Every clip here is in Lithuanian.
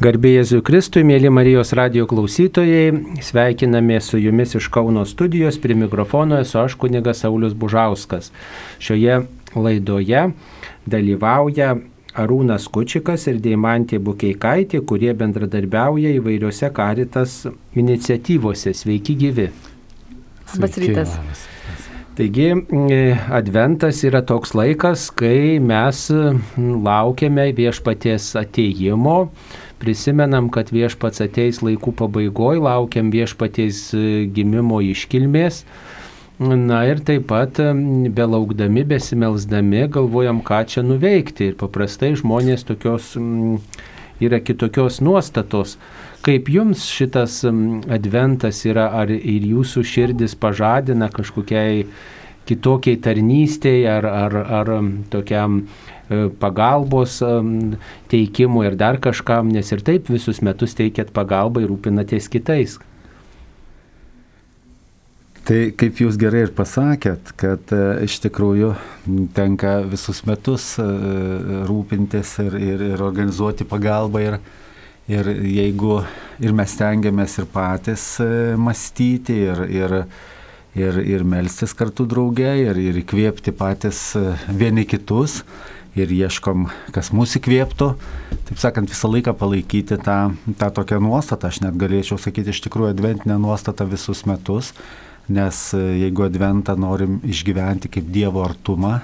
Garbėjai Jėzui Kristui, mėly Marijos radio klausytojai, sveikiname su jumis iš Kauno studijos, prie mikrofono esu aš kunigas Saulis Bužauskas. Šioje laidoje dalyvauja Arūnas Kučikas ir Deimantė Bukeikaitė, kurie bendradarbiauja įvairiose karitas iniciatyvose. Sveiki gyvi. Labas rytas. Taigi adventas yra toks laikas, kai mes laukiame viešpaties ateimo, prisimenam, kad viešpats ateis laikų pabaigoje, laukiam viešpaties e, gimimo iškilmės. Na ir taip pat belaukdami, besimelsdami, galvojam, ką čia nuveikti. Ir paprastai žmonės tokios yra kitokios nuostatos. Kaip jums šitas adventas yra, ar ir jūsų širdis pažadina kažkokiai kitokiai tarnystėje, ar, ar, ar tokiam E, pagalbos teikimui ir dar kažkam, nes ir taip visus metus teikėt pagalbą ir rūpinatės kitais. Tai kaip jūs gerai ir pasakėt, kad e, iš tikrųjų tenka visus metus e, rūpintis ir, ir, ir organizuoti pagalbą ir, ir jeigu ir mes tengiamės ir patys mąstyti ir, ir, ir, ir melstis kartu drauge ir, ir įkvėpti patys vieni kitus, ir ieškom, kas mūsų įkvėptų. Taip sakant, visą laiką palaikyti tą, tą tokią nuostatą, aš net galėčiau sakyti iš tikrųjų adventinę nuostatą visus metus, nes e, jeigu adventą norim išgyventi kaip Dievo artumą,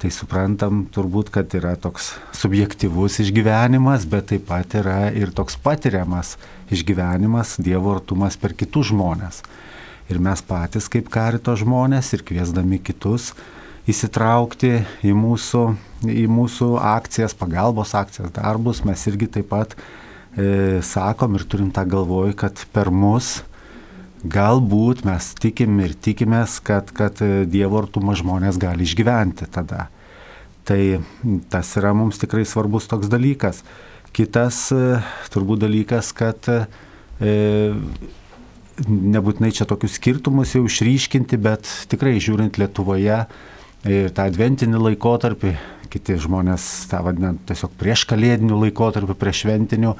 tai suprantam turbūt, kad yra toks subjektivus išgyvenimas, bet taip pat yra ir toks patiriamas išgyvenimas, Dievo artumas per kitus žmonės. Ir mes patys kaip karito žmonės ir kviesdami kitus, įsitraukti į mūsų, į mūsų akcijas, pagalbos akcijas, darbus, mes irgi taip pat e, sakom ir turim tą galvoj, kad per mus galbūt mes tikim ir tikimės, kad, kad Dievo artumo žmonės gali išgyventi tada. Tai tas yra mums tikrai svarbus toks dalykas. Kitas e, turbūt dalykas, kad e, nebūtinai čia tokius skirtumus jau išryškinti, bet tikrai žiūrint Lietuvoje, ir tą adventinį laikotarpį, kiti žmonės tą vadina tiesiog prieš kalėdinių laikotarpių, prieš šventinių,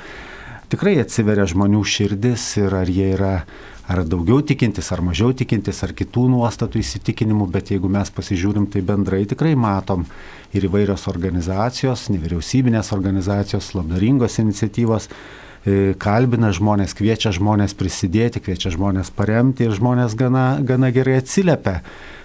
tikrai atsiveria žmonių širdis ir ar jie yra ar daugiau tikintis, ar mažiau tikintis, ar kitų nuostatų įsitikinimų, bet jeigu mes pasižiūrim, tai bendrai tikrai matom ir įvairios organizacijos, nevyriausybinės organizacijos, labdaringos iniciatyvos e, kalbina žmonės, kviečia žmonės prisidėti, kviečia žmonės paremti ir žmonės gana, gana gerai atsiliepia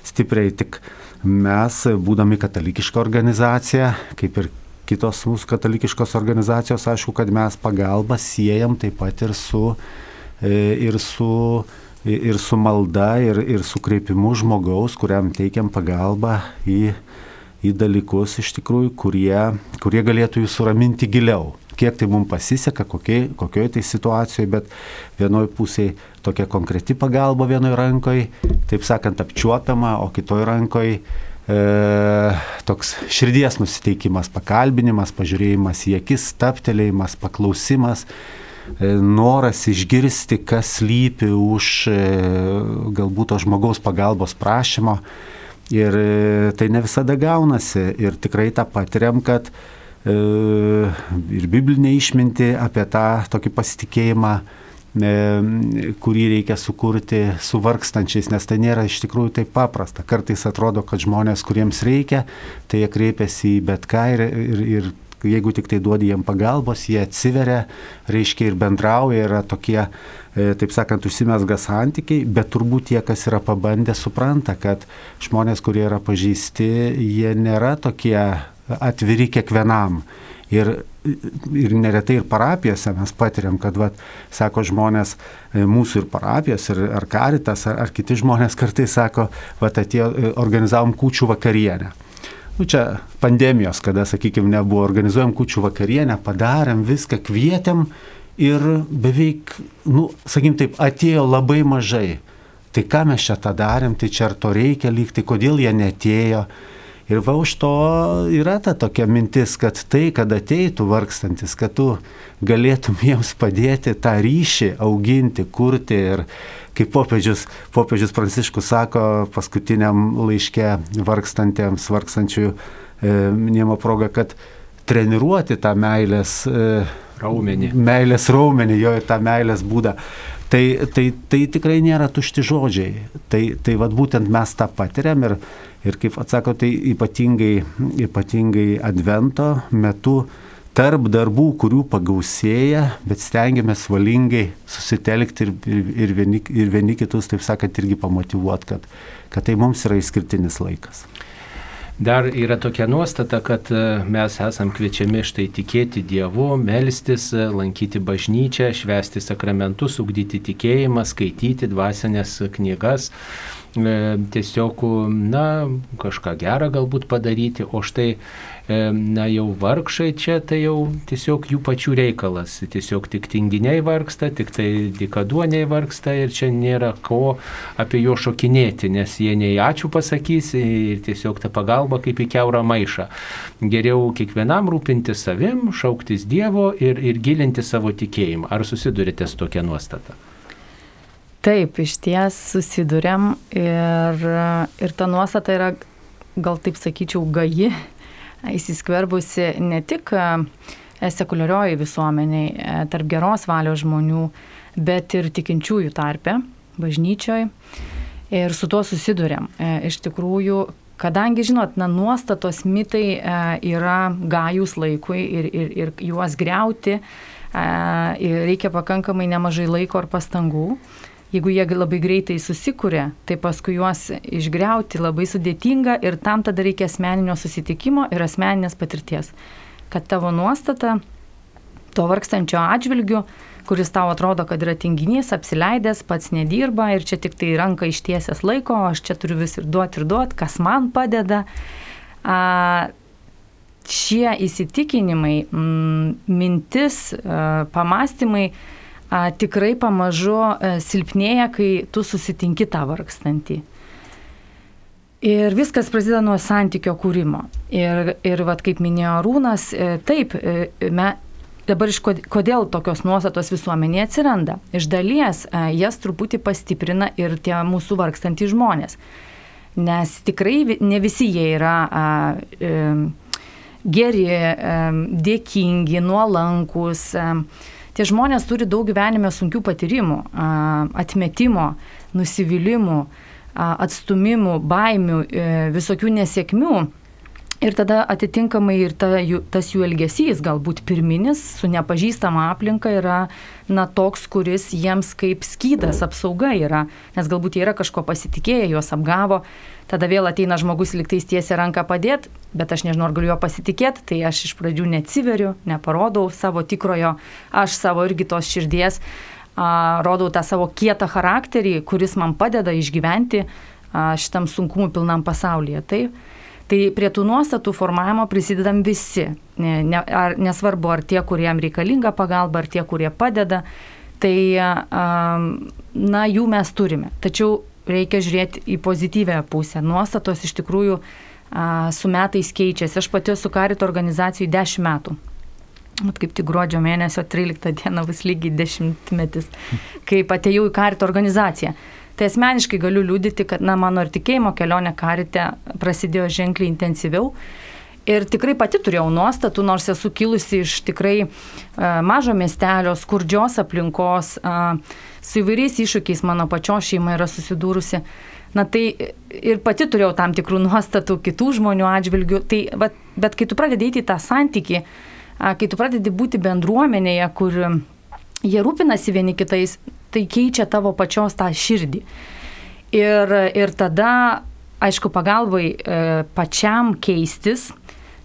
stipriai. Tik mes, būdami katalikiška organizacija, kaip ir kitos mūsų katalikiškos organizacijos, aišku, kad mes pagalbą siejam taip pat ir su, ir su, ir su malda, ir, ir su kreipimu žmogaus, kuriam teikiam pagalbą į, į dalykus iš tikrųjų, kurie, kurie galėtų jūs suraminti giliau. Kiek tai mums pasiseka, kokioj, kokioj tai situacijoje, bet vienoj pusėje tokia konkreti pagalba vienoje rankoje, taip sakant, apčiuopiama, o kitoje rankoje e, toks širdies nusiteikimas, pakalbinimas, pažiūrėjimas į akis, taptelėjimas, paklausimas e, noras išgirsti, kas lypi už e, galbūt to žmogaus pagalbos prašymo. Ir e, tai ne visada gaunasi. Ir tikrai tą patiriam, kad E, ir biblinė išminti apie tą tokį pasitikėjimą, e, kurį reikia sukurti su vargstančiais, nes tai nėra iš tikrųjų taip paprasta. Kartais atrodo, kad žmonės, kuriems reikia, tai jie kreipiasi į bet ką ir, ir, ir jeigu tik tai duodi jiem pagalbos, jie atsiveria, reiškia ir bendrauja, yra tokie, e, taip sakant, užsimesga santykiai, bet turbūt tie, kas yra pabandę, supranta, kad žmonės, kurie yra pažįsti, jie nėra tokie atviri kiekvienam. Ir, ir neretai ir parapijose mes patiriam, kad, vat, sako žmonės, e, mūsų ir parapijos, ir ar karitas, ar, ar kiti žmonės kartais sako, vat, atėjo, e, organizavom kūčių vakarienę. Nu, čia pandemijos, kada, sakykime, nebuvo, organizuojam kūčių vakarienę, padarėm viską, kvietėm ir beveik, nu, sakykim taip, atėjo labai mažai. Tai ką mes čia tą darėm, tai čia ar to reikia lygti, kodėl jie netėjo. Ir va už to yra ta tokia mintis, kad tai, kad ateitų vargstantis, kad tu galėtum jiems padėti tą ryšį auginti, kurti ir kaip popiežius, popiežius Pranciškus sako paskutiniam laiške vargstantiems, vargstančiųjų e, minėjimo proga, kad treniruoti tą meilės, e, raumenį. Meilės raumenį, jo ir tą meilės būdą. Tai, tai, tai tikrai nėra tušti žodžiai. Tai, tai vad būtent mes tą patiriam ir, ir kaip atsako, tai ypatingai, ypatingai advento metu tarp darbų, kurių pagausėja, bet stengiamės valingai susitelkti ir, ir, vieni, ir vieni kitus, taip sakant, irgi pamotivuoti, kad, kad tai mums yra išskirtinis laikas. Dar yra tokia nuostata, kad e, mes esam kviečiami štai tikėti Dievu, melstis, e, lankyti bažnyčią, švesti sakramentus, ugdyti tikėjimą, skaityti dvasinės knygas tiesiog, na, kažką gerą galbūt padaryti, o štai, e, na, jau vargšai čia, tai jau tiesiog jų pačių reikalas. Tiesiog tik tinginiai vargsta, tik tai dikaduoniai vargsta ir čia nėra ko apie jo šokinėti, nes jie nei ačiū pasakys ir tiesiog ta pagalba kaip į keurą maišą. Geriau kiekvienam rūpinti savim, šauktis Dievo ir, ir gilinti savo tikėjimą. Ar susidurite su tokia nuostata? Taip, iš ties susidurėm ir, ir ta nuostata yra, gal taip sakyčiau, gaji, įsiskverbusi ne tik e, sekuliarioji visuomeniai, e, tarp geros valios žmonių, bet ir tikinčiųjų tarpe, bažnyčioje. Ir su tuo susidurėm. E, iš tikrųjų, kadangi, žinot, na, nuostatos mitai yra gajus laikui ir, ir, ir juos greuti, reikia pakankamai nemažai laiko ir pastangų jeigu jie labai greitai susikūrė, tai paskui juos išgriauti labai sudėtinga ir tam tada reikia asmeninio susitikimo ir asmeninės patirties. Kad tavo nuostata to vargstančio atžvilgiu, kuris tau atrodo, kad yra tinginys, apsileidęs, pats nedirba ir čia tik tai ranka ištiesęs laiko, aš čia turiu vis ir duoti ir duoti, kas man padeda. A, šie įsitikinimai, m, mintis, a, pamastymai, a, tikrai pamažu a, e, silpnėja, kai tu susitinki tą vargstantį. Ir viskas prasideda nuo santykio kūrimo. Ir, ir vat, kaip minėjo Rūnas, e, taip, e, me, dabar iš kodėl tokios nuostatos visuomenėje atsiranda. Iš dalies jas truputį pastiprina ir tie mūsų vargstantys žmonės. Nes tikrai ne visi jie yra a, a, geri, a, dėkingi, nuolankus. A, tie žmonės turi daug gyvenime sunkių patyrimų, atmetimo, nusivylimų, atstumimų, baimių, e, visokių nesėkmių. Ir tada atitinkamai ir ta, tas jų elgesys, galbūt pirminis, su nepažįstama aplinka yra, na, toks, kuris jiems kaip skydas apsauga yra, nes galbūt jie yra kažko pasitikėję, juos apgavo, tada vėl ateina žmogus liktais tiesia ranką padėti, bet aš nežinau, ar galiu jo pasitikėti, tai aš iš pradžių neatsiveriu, neparodau savo tikrojo, aš savo irgi tos širdies, a, rodau tą savo kietą charakterį, kuris man padeda išgyventi a, šitam sunkumų pilnam pasaulyje. Tai, tai prie tų nuostatų formavimo prisidedam visi, ne, ne, ar, nesvarbu, ar tie, kuriem reikalinga pagalba, ar tie, kurie padeda. Tai, na, jų mes turime. Tačiau reikia žiūrėti į pozityvę pusę. Nuostatos iš tikrųjų su metais keičiasi. Aš pati esu karito organizacijai 10 metų. Mat kaip tik gruodžio mėnesio 13 dieną bus lygiai 10 metis, kai atėjau į karito organizaciją. Tai asmeniškai galiu liūdyti, kad na, mano ir tikėjimo kelionė karite prasidėjo ženkliai intensyviau. Ir tikrai pati turėjau nuostatų, nors esu kilusi iš tikrai uh, mažo miestelio, skurdžios aplinkos, uh, su įvairiais iššūkiais mano pačios šeima yra susidūrusi. Na tai ir pati turėjau tam tikrų nuostatų kitų žmonių atžvilgių. Tai, bet, bet kai tu pradedi eiti į tą santyki, kai tu pradedi būti bendruomenėje, kur jie rūpinasi vieni kitais, tai keičia tavo pačios tą širdį. Ir, ir tada, aišku, pagalbai e, pačiam keistis,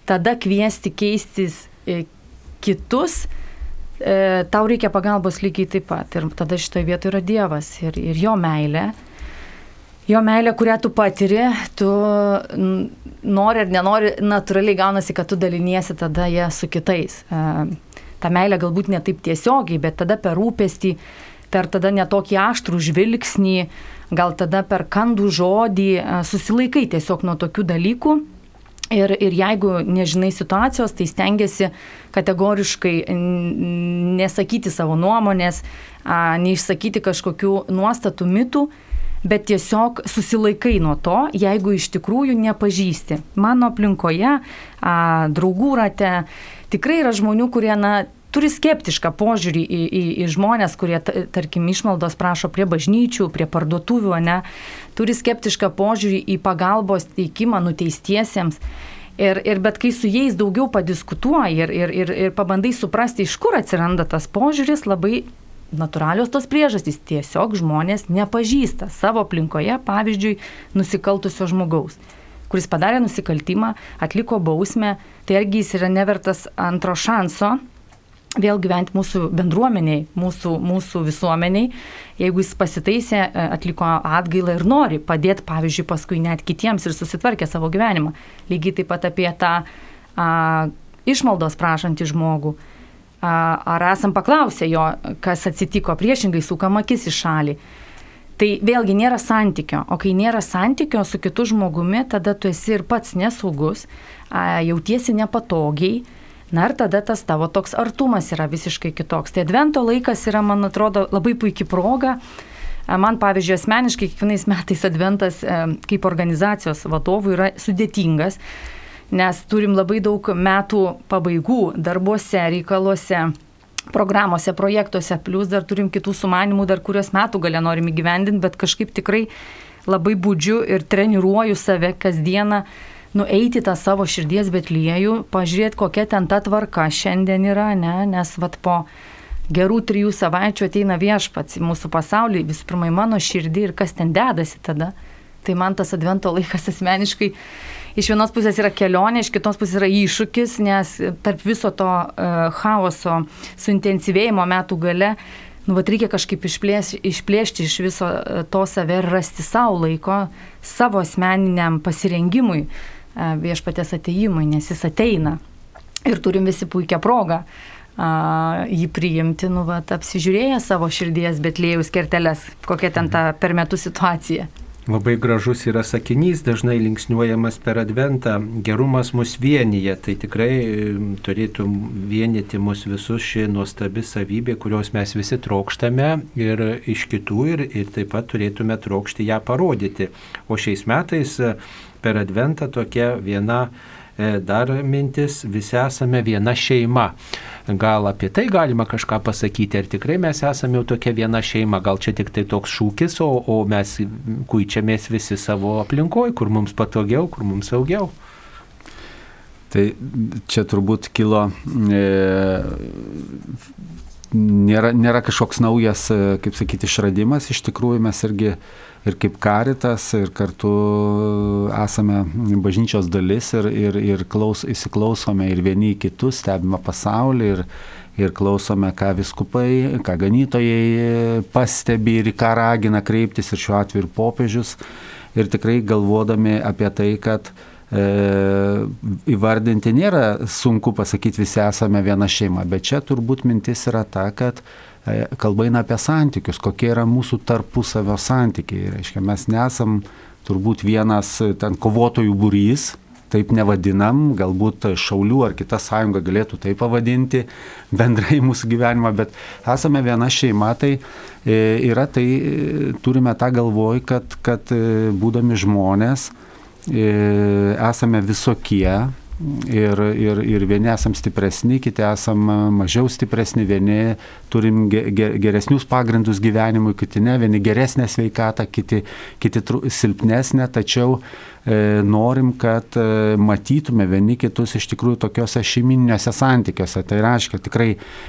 tada kviesti keistis e, kitus, e, tau reikia pagalbos lygiai taip pat. Ir tada šitoje vietoje yra Dievas ir, ir jo meilė. Jo meilė, kurią tu patiri, tu nori ar nenori, natūraliai gaunasi, kad tu daliniesi tada ją su kitais. Ta meilė galbūt ne taip tiesiogiai, bet tada per rūpestį, per tada netokį aštrų žvilgsnį, gal tada per kandų žodį, susilaikai tiesiog nuo tokių dalykų Ir, ir jeigu nežinai situacijos, tai stengiasi kategoriškai nesakyti savo nuomonės, neišsakyti kažkokių nuostatų mitų, bet tiesiog susilaikai nuo to, jeigu iš tikrųjų nepažįsti. Mano aplinkoje, draugų rate, tikrai yra žmonių, kurie, na, turi skeptišką požiūrį į, į, į žmonės, kurie, tarkim, išmaldos prašo prie bažnyčių, prie parduotuvių, ne, turi skeptišką požiūrį į pagalbos teikimą nuteistiesiems. Ir, ir bet kai su jais daugiau padiskutuoji ir, ir, ir, ir pabandai suprasti, iš kur atsiranda tas požiūris, labai natūralios tos priežastys. Tiesiog žmonės nepažįsta savo aplinkoje, pavyzdžiui, nusikaltusio žmogaus kuris padarė nusikaltimą, atliko bausmę, tai argi jis yra nevertas antro šanso vėl gyventi mūsų bendruomeniai, mūsų, mūsų visuomeniai, jeigu jis pasitaisė, e, atliko atgailą ir nori padėti, pavyzdžiui, paskui net kitiems ir susitvarkė savo gyvenimą. Lygiai taip pat apie tą a, išmaldos prašantį žmogų. A, ar esam paklausę jo, kas atsitiko priešingai, sukam akis į šalį. Tai vėlgi nėra santykio, o kai nėra santykio su kitu žmogumi, tada tu esi ir pats nesaugus, jautiesi nepatogiai, na ir tada tas tavo toks artumas yra visiškai kitoks. Tai advento laikas yra, man atrodo, labai puikia proga. Man, pavyzdžiui, asmeniškai kiekvienais metais adventas kaip organizacijos vadovų yra sudėtingas, nes turim labai daug metų pabaigų darbuose, reikaluose programuose, projektuose, plus dar turim kitų sumanimų, dar kurios metų galę norim įgyvendinti, bet kažkaip tikrai labai būdžiu ir treniruoju save kasdieną nueiti tą savo širdies betliejų, pažiūrėti, kokia ten ta tvarka šiandien yra, ne? nes vat po gerų trijų savaičių ateina viešpats į mūsų pasaulį, visų pirma į mano širdį ir kas ten dedasi tada. Tai man tas advento laikas asmeniškai iš vienos pusės yra kelionė, iš kitos pusės yra iššūkis, nes tarp viso to uh, chaoso suintensyvėjimo metų gale, nu, vat reikia kažkaip išplėšti, išplėšti iš viso e, to save ir rasti savo laiko, savo asmeniniam pasirengimui, uh, viešpatės ateimui, nes jis ateina. Ir turim visi puikią progą uh, jį priimti, nu, vat, apsižiūrėję savo širdies betlėjus kerteles, kokia ten ta per metų situacija. Labai gražus yra sakinys, dažnai linksniuojamas per adventą, gerumas mus vienyje, tai tikrai turėtų vienyti mus visus ši nuostabi savybė, kurios mes visi trokštame ir iš kitų ir, ir taip pat turėtume trokšti ją parodyti. O šiais metais per adventą tokia viena E, dar mintis, visi esame viena šeima. Gal apie tai galima kažką pasakyti, ar tikrai mes esame jau tokia viena šeima, gal čia tik tai toks šūkis, o, o mes kuičiamės visi savo aplinkoje, kur mums patogiau, kur mums saugiau. Tai čia turbūt kilo, e, nėra, nėra kažkoks naujas, e, kaip sakyti, išradimas, iš tikrųjų mes irgi ir kaip karitas, ir kartu esame bažnyčios dalis ir, ir, ir klaus, įsiklausome ir vieni į kitus, stebime pasaulį ir, ir klausome, ką viskupai, ką ganytojai pastebi ir į ką ragina kreiptis ir šiuo atveju ir popiežius. Ir tikrai galvodami apie tai, kad e, įvardinti nėra sunku pasakyti, visi esame viena šeima, bet čia turbūt mintis yra ta, kad E, kalba eina apie santykius, kokie yra mūsų tarpusavio santykiai. Reiškia, mes nesam turbūt vienas ten kovotojų būrys, taip nevadinam, galbūt šaulių ar kita sąjunga galėtų taip pavadinti bendrai mūsų gyvenimą, bet esame viena šeima, tai e, yra tai, e, turime tą galvoj, kad, kad būdami žmonės esame visokie, Ir, ir, ir vieni esam stipresni, kiti esam mažiau stipresni, vieni turim geresnius pagrindus gyvenimui, kiti ne, vieni geresnę sveikatą, kiti, kiti silpnesnę, tačiau E, norim, kad e, matytume vieni kitus iš tikrųjų tokiuose šeimininiuose santykiuose. Tai reiškia, tikrai,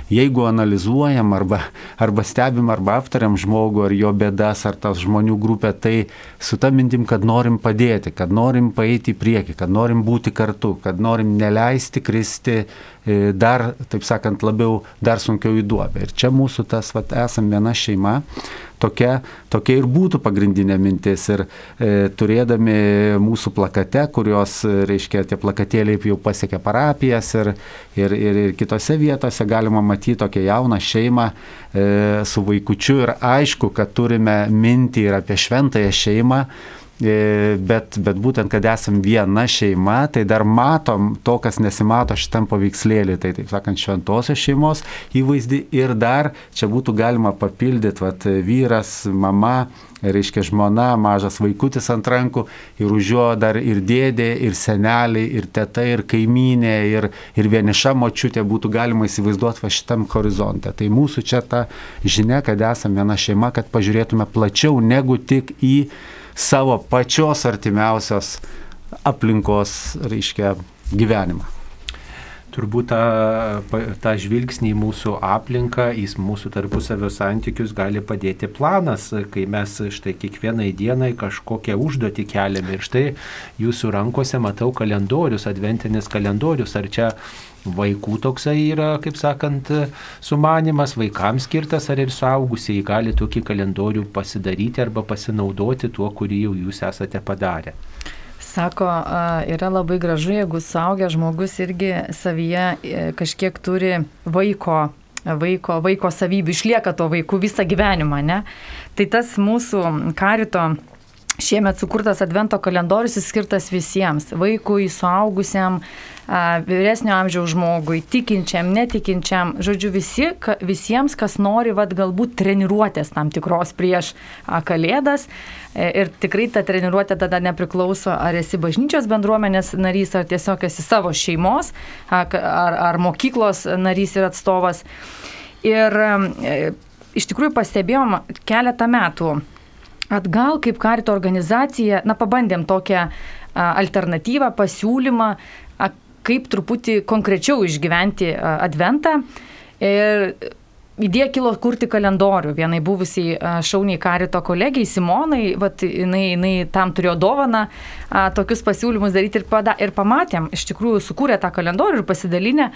jeigu analizuojam arba, arba stebim arba aptariam žmogų ar jo bėdas ar tas žmonių grupė, tai su ta mintim, kad norim padėti, kad norim paeiti į priekį, kad norim būti kartu, kad norim neleisti kristi e, dar, taip sakant, labiau, dar sunkiau į duobę. Ir čia mūsų tas, vat, esam viena šeima tokia, tokia ir būtų pagrindinė mintis. Ir e, turėdami mūsų plakate, kurios, reiškia, tie plakatėliai jau pasiekia parapijas ir, ir, ir, ir kitose vietose galima matyti tokią jauną šeimą e, su vaikučiu ir aišku, kad turime mintį ir apie šventąją šeimą e, bet, bet būtent, kad esam viena šeima, tai dar matom to, kas nesimato šitam paveikslėlį, tai taip sakant, šventosios šeimos įvaizdį ir dar čia būtų galima papildyti, vat, vyras, mama, reiškia žmona, mažas vaikutis ant rankų ir už jo dar ir dėdė, ir seneliai, ir teta, ir kaimynė, ir, ir vieniša močiutė būtų galima įsivaizduoti va šitam horizonte. Tai mūsų čia ta žinia, kad esame viena šeima, kad pažiūrėtume plačiau negu tik į savo pačios artimiausios aplinkos, reiškia, gyvenimą turbūt tą, tą žvilgsnį į mūsų aplinką, į mūsų tarpusavio santykius gali padėti planas, kai mes štai kiekvienai dienai kažkokią užduotį keliame. Ir štai jūsų rankose matau kalendorius, adventinis kalendorius. Ar čia vaikų toksai yra, kaip sakant, sumanimas, vaikams skirtas, ar ir suaugusiai gali tokį kalendorių pasidaryti arba pasinaudoti tuo, kurį jau jūs esate padarę. Sako, yra labai gražu, jeigu suaugęs žmogus irgi savyje e, kažkiek turi vaiko, vaiko, vaiko savybių, išlieka to vaikų visą gyvenimą, ne? Tai tas mūsų karito šiemet sukurtas advento kalendorius skirtas visiems - vaikui, suaugusiam, vyresnio amžiaus žmogui, tikinčiam, netikinčiam, žodžiu, visi, visiems, kas nori, vad galbūt treniruotės tam tikros prieš kalėdas. E, ir tikrai ta treniruotė tada nepriklauso, ar esi bažnyčios bendruomenės narys, ar tiesiog esi savo šeimos, ar, ar mokyklos narys ir atstovas. Ir e, iš tikrųjų pastebėjom keletą metų atgal kaip karito organizacija, na, pabandėm tokią alternatyvą, pasiūlymą, kaip truputį konkrečiau išgyventi adventą. Ir idėja kilo kurti kalendorių. Vienai buvusiai šauniai karito kolegijai Simonai, vat, jinai, jinai tam turėjo dovaną a, tokius pasiūlymus daryti ir, pada, ir pamatėm, iš tikrųjų sukūrė tą kalendorių ir pasidalinę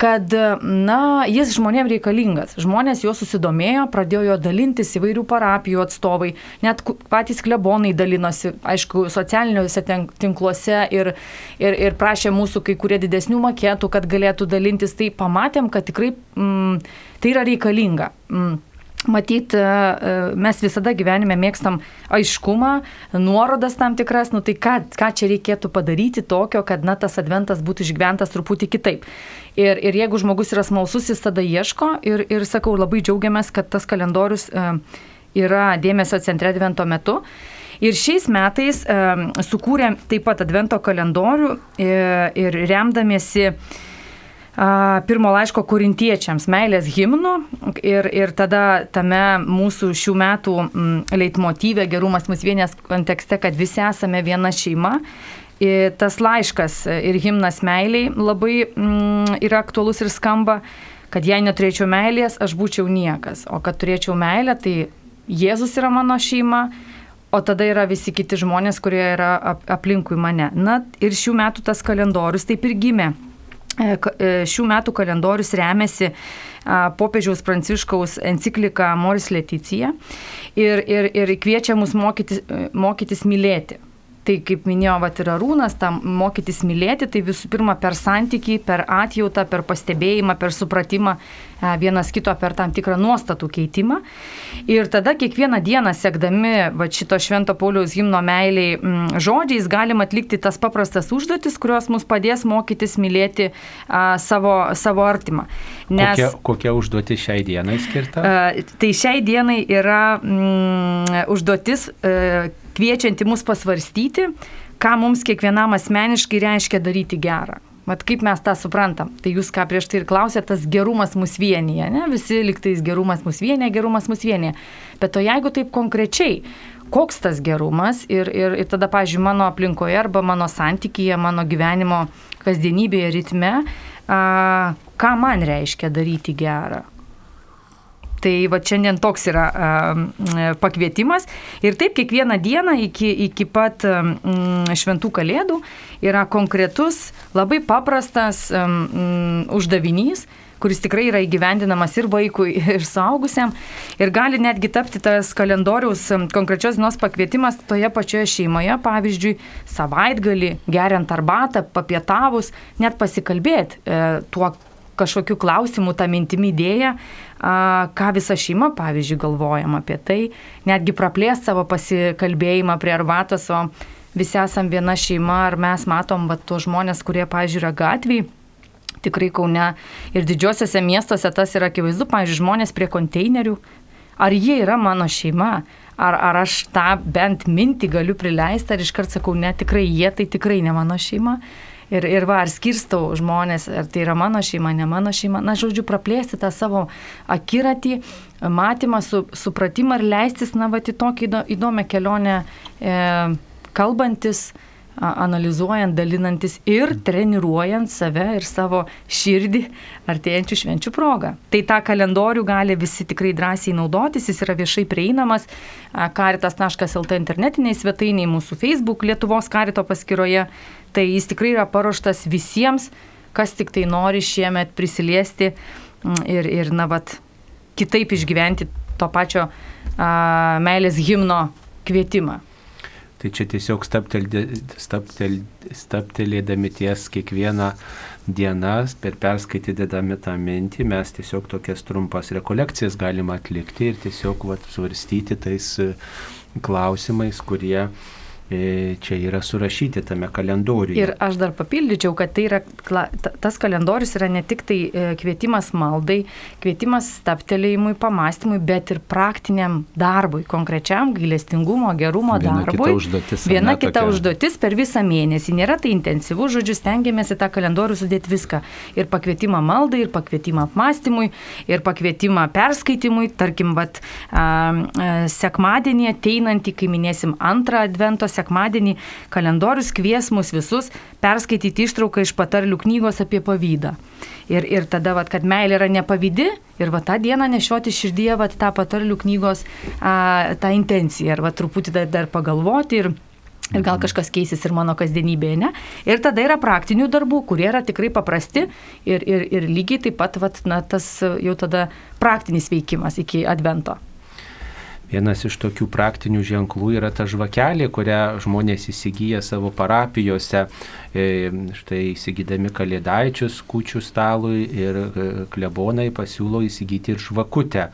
kad, na, jis žmonėms reikalingas. Žmonės jo susidomėjo, pradėjo jo dalintis įvairių parapijų atstovai, net patys klebonai dalinosi, aišku, socialiniuose tinkluose ir, ir, ir prašė mūsų kai kurie didesnių maketų, kad galėtų dalintis. Tai pamatėm, kad tikrai mm, tai yra reikalinga. Mm. Matyt, e, e, mes visada gyvenime mėgstam aiškumą, nuorodas tam tikras, nu tai ką, ką čia reikėtų padaryti tokio, kad na, tas adventas būtų išgyventas truputį kitaip. Ir, ir jeigu žmogus yra smalsus, jis tada ieško ir, ir sakau, labai džiaugiamės, kad tas kalendorius e, yra dėmesio centre advento metu. Ir šiais metais sukūrėm taip pat advento kalendorių e, ir remdamiesi pirmo laiško korintiečiams meilės himnų ir, ir tada tame mūsų šių metų leitmotyvė gerumas mus vienės kontekste, kad visi esame viena šeima. Ir tas laiškas ir himnas meiliai labai mm, yra aktuolus ir skamba, kad jei neturėčiau meilės, aš būčiau niekas, o kad turėčiau meilę, tai Jėzus yra mano šeima, o tada yra visi kiti žmonės, kurie yra aplinkui mane. Na ir šių metų tas kalendorius taip ir gimė šių metų kalendorius remiasi popiežiaus Pranciškaus enciklika Moris Leticija ir, ir, ir kviečia mus mokytis, mokytis mylėti. Tai kaip minėjo vat, ir Arūnas, tam mokytis mylėti, tai visų pirma per santykį, per atjautą, per pastebėjimą, per supratimą vienas kito, per tam tikrą nuostatų keitimą. Ir tada kiekvieną dieną, sekdami va, šito Švento Pauliaus himno meiliai m, mm, žodžiais, galim atlikti tas paprastas užduotis, kurios mus padės mokytis mylėti a, savo, savo artimą. Nes, kokia, kokia užduotis šiai dienai skirta? A, tai šiai dienai yra m, mm, užduotis. A, kviečianti mus pasvarstyti, ką mums kiekvienam asmeniškai reiškia daryti gerą. Mat kaip mes tą suprantam. Tai jūs ką prieš tai ir klausėte, tas gerumas mus vienyje, ne? Visi liktais gerumas mus vienyje, gerumas mus vienyje. Bet o jeigu taip konkrečiai, koks tas gerumas ir, ir, ir tada, pažiūrėjau, mano aplinkoje arba mano santykyje, mano gyvenimo kasdienybėje ritme, a, ką man reiškia daryti gerą. Tai va šiandien toks yra pakvietimas. Ir taip kiekvieną dieną iki, iki pat šventų kalėdų yra konkretus, labai paprastas uždavinys, kuris tikrai yra įgyvendinamas ir vaikui, ir suaugusiam. Ir gali netgi tapti tas kalendoriaus konkrečios dienos pakvietimas toje pačioje šeimoje, pavyzdžiui, savaitgalį, geriant arbatą, papietavus, net pasikalbėti e, tuo, kažkokiu klausimu, tą mintimį idėją, ką visa šeima, pavyzdžiui, galvojam apie tai, netgi praplės savo pasikalbėjimą prie arbatos, o visi esam viena šeima, ar mes matom va, tuos žmonės, kurie, pavyzdžiui, yra gatviai. Tikrai Kaune ir didžiosiuose miestuose tas yra akivaizdu, pavyzdžiui, žmonės prie konteinerių. Ar jie yra mano šeima? Ar, ar aš tą bent mintį galiu prileisti, ar iškart sakau, ne, tikrai jie tai tikrai ne mano šeima. Ir, ir va, ar skirstau žmonės, ar tai yra mano šeima, ne mano šeima. Na, žodžiu, praplėsti tą savo akiratį, matymą, su, supratimą ir leistis, na, va, į tokį įdomią kelionę, e, kalbantis, analizuojant, dalinantis ir treniruojant save ir savo širdį artėjančių švenčių progą. Tai tą kalendorių gali visi tikrai drąsiai naudotis, jis yra viešai prieinamas karitas.lt internetiniai svetainiai, mūsų Facebook Lietuvos karito paskyroje. Tai jis tikrai yra paruoštas visiems, kas tik tai nori šiemet prisiliesti ir, ir na, vat, kitaip išgyventi to pačio a, meilės himno kvietimą. Tai čia tiesiog staptelėdami ties kiekvieną dieną, per perskaitydami tą mintį, mes tiesiog tokias trumpas rekolekcijas galime atlikti ir tiesiog vat, svarstyti tais klausimais, kurie E, čia yra surašyti tame kalendoriuje. Ir aš dar papildyčiau, kad tai yra, tas kalendorius yra ne tik tai e, kvietimas maldai, kvietimas staptelėjimui, pamastymui, bet ir praktiniam darbui, konkrečiam gailestingumo, gerumo viena darbui. Kita užduotis, viena ne, kita tokia... užduotis per visą mėnesį. Nėra tai intensyvu, žodžiu, stengiamės į tą kalendorių sudėti viską. Ir pakvietimą maldai, ir pakvietimą apmastymui, ir pakvietimą perskaitimui. Tarkim, vat, a, a, sekmadienį ateinantį, kai minėsim antrą advento sekmadienį kalendorius kvies mus visus perskaityti ištrauką iš patarlių knygos apie pavydą. Ir, ir tada, vat, kad meilė yra nepavydi ir va tą dieną nešioti širdyje vat, tą patarlių knygos a, tą intenciją ir va truputį dar, dar pagalvoti ir Ir gal kažkas keisis ir mano kasdienybėje, ne? Ir tada yra praktinių darbų, kurie yra tikrai paprasti ir, ir, ir lygiai taip pat, vat, na, tas jau tada praktinis veikimas iki advento. Vienas iš tokių praktinių ženklų yra ta žvakelė, kurią žmonės įsigyja savo parapijose, e, štai įsigydami kalėdaičius kučių stalui ir e, klebonai pasiūlo įsigyti ir žvakutę.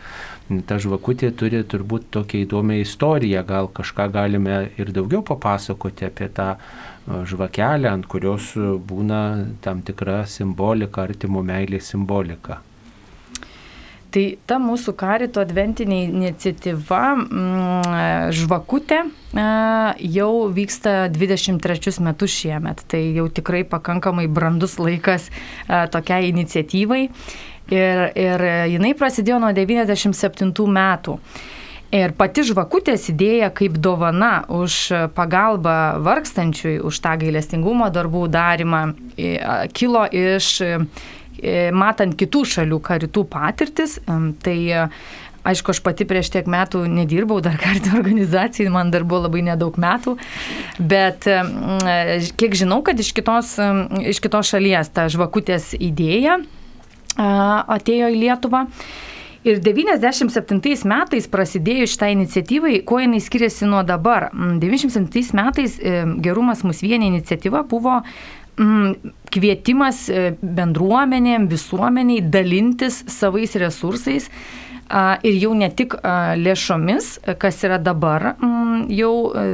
Ta žvakutė turi turbūt tokią įdomią istoriją, gal kažką galime ir daugiau papasakoti apie tą e, žvakelę, ant kurios būna tam tikra simbolika, artimo meilės simbolika. Tai ta mūsų karito adventinė iniciatyva mm, žvakutė jau vyksta 23 metus šiemet. Tai jau tikrai pakankamai brandus laikas tokiai iniciatyvai. Ir, ir jinai prasidėjo nuo 97 metų. Ir pati žvakutės idėja kaip dovana už pagalbą vargstančiui, už tą gailestingumo darbų darimą, kilo iš matant kitų šalių karitų patirtis, tai e, Aišku, aš pati prieš tiek metų nedirbau dar kartą organizacijai, man dar buvo labai nedaug metų, bet e, kiek žinau, kad iš kitos, iš kitos šalies ta žvakutės idėja atėjo į Lietuvą. Ir 97 metais prasidėjus šitą iniciatyvai, kuo jinai skiriasi nuo dabar. 97 metais Gerumas mūsų vienė iniciatyva buvo Mm, kvietimas e, bendruomenėm, visuomeniai dalintis savais resursais ir jau ne tik lėšomis, kas yra dabar mm, jau e,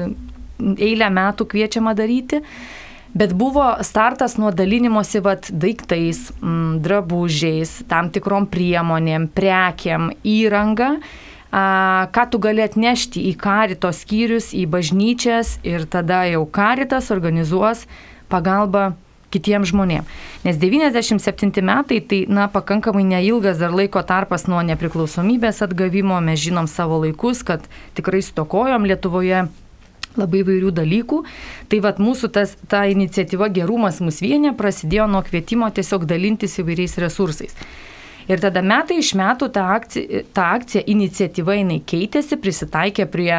eilę metų kviečiama daryti, bet buvo startas nuo dalinimosi vat, daiktais, mm, drabužiais, tam tikrom priemonėm, prekiam, įranga ką tu gali atnešti į karito skyrius, į bažnyčias ir tada jau karitas organizuos pagalbą kitiems žmonėms. Nes 97 metai tai, na, pakankamai neilgas dar laiko tarpas nuo nepriklausomybės atgavimo, mes žinom savo laikus, kad tikrai stokojom Lietuvoje labai vairių dalykų. Tai vad mūsų tas, ta iniciatyva Gerumas mus vienė prasidėjo nuo kvietimo tiesiog dalintis įvairiais resursais. Ir tada metai iš metų ta akcija, ta akcija iniciatyva jinai keitėsi, prisitaikė prie,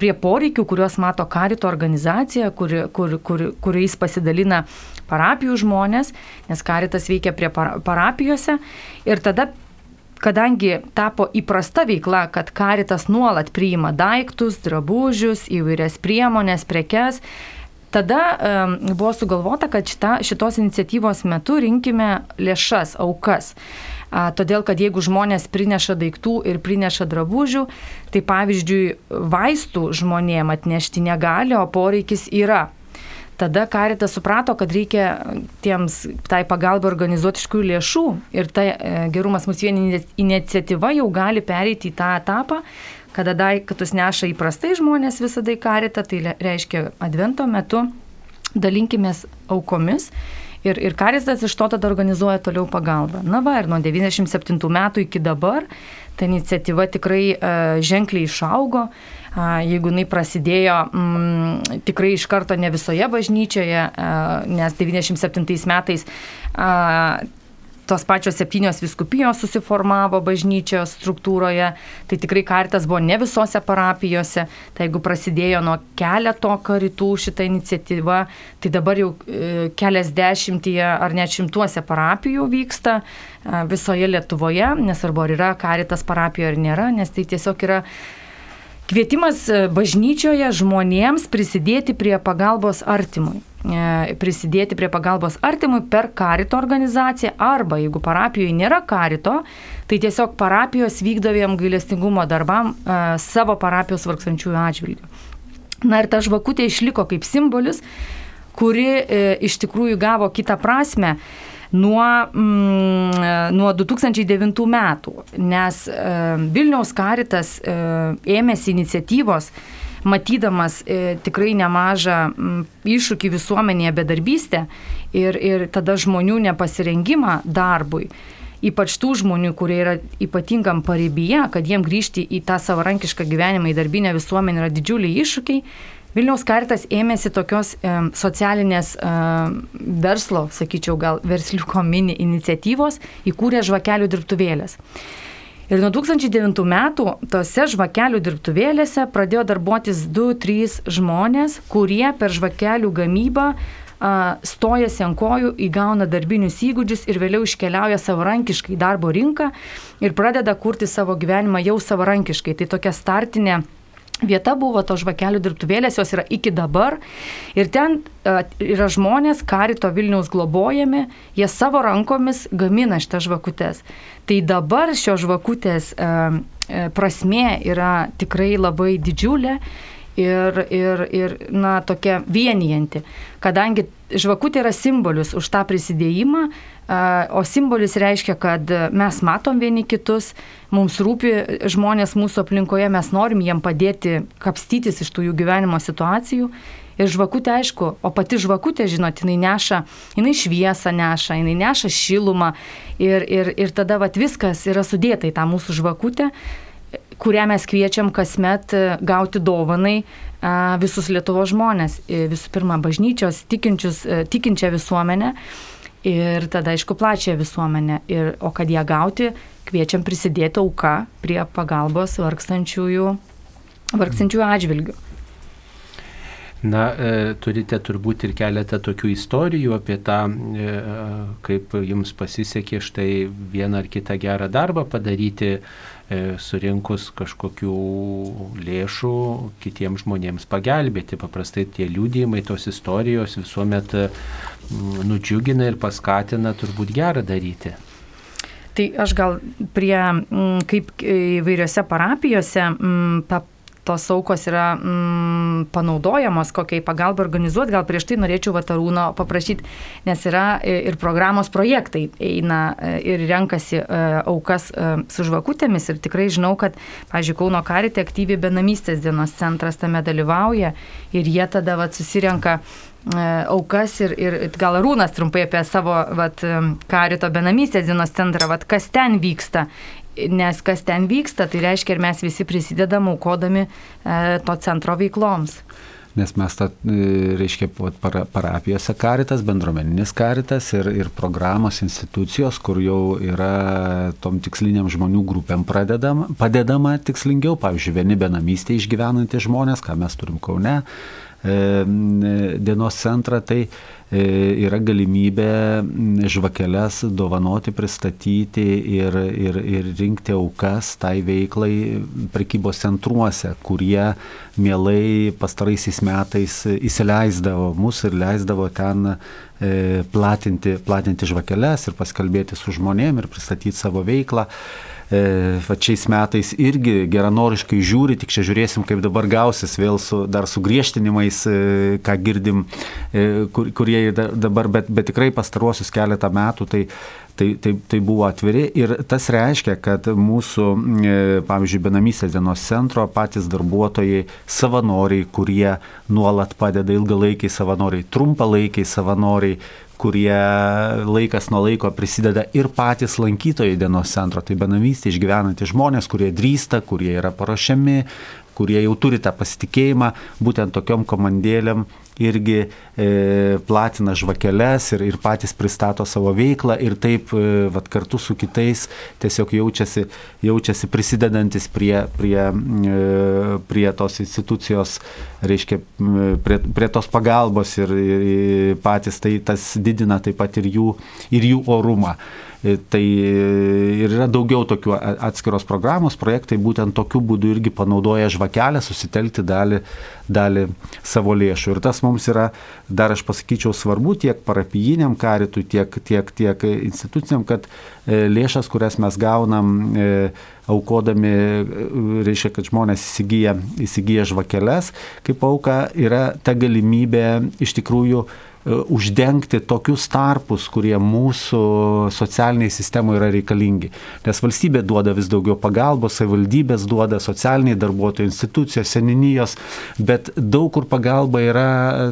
prie poreikių, kuriuos mato karito organizacija, kur, kur, kur, kuriais pasidalina parapijų žmonės, nes karitas veikia prie parapijose. Ir tada kadangi tapo įprasta veikla, kad karitas nuolat priima daiktus, drabužius, įvairias priemonės, prekes, tada um, buvo sugalvota, kad šita, šitos iniciatyvos metu rinkime lėšas, aukas. A, todėl, kad jeigu žmonės prineša daiktų ir prineša drabužių, tai pavyzdžiui, vaistų žmonėm atnešti negali, o poreikis yra. Tada Karitas suprato, kad reikia tiems tai pagalbai organizuoti iš kurių lėšų ir ta e, gerumas mūsų vieni iniciatyva jau gali pereiti į tą etapą, kada daiktus neša įprastai žmonės visada į Karitą, tai reiškia advento metu dalinkimės aukomis Ir, ir Karistas iš to tada organizuoja toliau pagalbą. Na va, ir nuo 97 metų iki dabar ta iniciatyva tikrai uh, ženkliai išaugo. Jeigu jinai prasidėjo mm, tikrai iš karto ne visoje bažnyčioje, uh, nes 97 metais uh, tos pačios septynios viskupijos susiformavo bažnyčios struktūroje, tai tikrai kartas buvo ne visose parapijose, tai jeigu prasidėjo nuo keleto karitų šitą iniciatyvą, tai dabar jau e, keliasdešimtyje ar net šimtuose parapijų vyksta e, visoje Lietuvoje, nesvarbu ar yra karitas parapijoje ar nėra, nes tai tiesiog yra Kvietimas e, bažnyčioje žmonėms prisidėti prie pagalbos artimui. E, prisidėti prie pagalbos artimui per karito organizaciją arba jeigu parapijoje nėra karito, tai tiesiog parapijos vykdavėm gailestingumo darbam e, savo parapijos vargstančiųjų atžvilgių. Na ir ta žvakutė išliko kaip simbolis, kuri iš tikrųjų gavo kitą prasme nuo, mm, nuo 2009 metų, nes e, Vilniaus karitas e, ėmėsi iniciatyvos, matydamas e, tikrai nemažą m, iššūkį visuomenėje bedarbystę ir, ir tada žmonių nepasirengimą darbui. Ypač tų žmonių, kurie yra ypatingam paribyje, kad jiem grįžti į tą savarankišką gyvenimą, į darbinę visuomenę yra didžiuliai iššūkiai, Vilniaus kartas ėmėsi tokios e, socialinės e, verslo, sakyčiau, gal versliuko mini iniciatyvos, įkūrė žvakelių dirbtuvėlės. Ir nuo 2009 metų tose žvakelių dirbtuvėlėse pradėjo darbuotis 2-3 žmonės, kurie per žvakelių gamybą stojasi ant kojų, įgauna darbinius įgūdžius ir vėliau iškeliauja savarankiškai į darbo rinką ir pradeda kurti savo gyvenimą jau savarankiškai. Tai tokia startinė vieta buvo to žvakelių dirbtuvėlės, jos yra iki dabar. Ir ten uh, yra žmonės, karito Vilniaus globojami, jie savo rankomis gamina šitas žvakutes. Tai dabar šios žvakutės uh, prasme yra tikrai labai didžiulė ir, ir, ir na, tokia vienijanti, kadangi žvakutė yra simbolis už tą prisidėjimą, o simbolis reiškia, kad mes matom vieni kitus, mums rūpi žmonės mūsų aplinkoje, mes norim jiem padėti kapstytis iš tų jų gyvenimo situacijų. Ir žvakutė, aišku, o pati žvakutė, žinot, jinai neša, jinai šviesą neša, jinai neša šilumą. Ir, ir, ir tada vat, viskas yra sudėta į tą mūsų žvakutę kurią mes kviečiam kasmet e, gauti dovanai visus Lietuvo žmonės. E, visų pirma, bažnyčios, e, tikinčią visuomenę ir tada, aišku, plačią visuomenę. Ir, o kad ją gauti, kviečiam prisidėti auką prie pagalbos vargstančiųjų, vargstančiųjų atžvilgių. Na, turite turbūt ir keletą tokių istorijų apie tą, kaip jums pasisekė štai vieną ar kitą gerą darbą padaryti, surinkus kažkokių lėšų kitiems žmonėms pagelbėti. Paprastai tie liūdėjimai, tos istorijos visuomet nudžiugina ir paskatina turbūt gerą daryti. Tai aš gal prie, kaip įvairiose parapijose, tą tos aukos yra mm, panaudojamos, kokiai pagalba organizuoti, gal prieš tai norėčiau Vatarūno paprašyti, nes yra ir programos projektai eina e, ir renkasi e, aukas e, su žvakutėmis. Ir tikrai žinau, kad, pažiūrėjau, Kauno karite aktyviai benamystės dienos centras tame dalyvauja. Ir jie tada vat, susirenka aukas ir, ir gal Rūnas trumpai apie savo vat, karito benamystės dienos centrą, vat, kas ten vyksta nes kas ten vyksta, tai reiškia ir mes visi prisidedam aukodami e, to centro veikloms. Nes mes, ta, e, reiškia, para, parapijose karitas, bendruomeninis karitas ir, ir programos institucijos, kur jau yra tom tiksliniam žmonių grupėm pradedama, padedama tikslingiau, pavyzdžiui, vieni benamystė išgyvenantys žmonės, ką mes turim Kaune, dienos centrą, tai E, yra galimybė žvakeles dovanoti, pristatyti ir, ir, ir rinkti aukas tai veiklai prekybos centruose, kurie mielai pastaraisiais metais įsileisdavo mus ir leisdavo ten e, platinti, platinti žvakeles ir paskalbėti su žmonėm ir pristatyti savo veiklą e, šiais metais irgi geranoriškai žiūri, tik čia žiūrėsim, kaip dabar gausis vėl su, dar su griežtinimais, e, ką girdim, e, kur, kurie dabar, bet, bet tikrai pastaruosius keletą metų tai Tai, tai, tai buvo atviri. Ir tas reiškia, kad mūsų, e, pavyzdžiui, benamysės dienos centro patys darbuotojai, savanoriai, kurie nuolat padeda ilgalaikiai savanoriai, trumpalaikiai savanoriai, kurie laikas nuo laiko prisideda ir patys lankytojai dienos centro, tai benamystė išgyvenantys žmonės, kurie drįsta, kurie yra paruošiami, kurie jau turi tą pasitikėjimą, būtent tokiom komandėlėm irgi e, platina žvakeles ir, ir patys pristato savo veiklą ir taip e, vat, kartu su kitais tiesiog jaučiasi, jaučiasi prisidedantis prie, prie, e, prie tos institucijos, reiškia, prie, prie tos pagalbos ir, ir patys tai tas didina taip pat ir jų, ir jų orumą. E, tai e, ir yra daugiau tokių atskiros programos, projektai būtent tokiu būdu irgi panaudoja žvakelę susitelkti dalį, dalį savo lėšų. Ir tas mums yra, dar aš pasakyčiau, svarbu tiek parapijiniam karitui, tiek, tiek, tiek institucijam, kad e, lėšas, kurias mes gaunam aukodami, reiškia, kad žmonės įsigyja, įsigyja žvakeles, kaip auka yra ta galimybė iš tikrųjų uždengti tokius tarpus, kurie mūsų socialiniai sistemai yra reikalingi. Nes valstybė duoda vis daugiau pagalbos, savivaldybės duoda, socialiniai darbuotojai, institucijos, seninijos, bet daug kur pagalba yra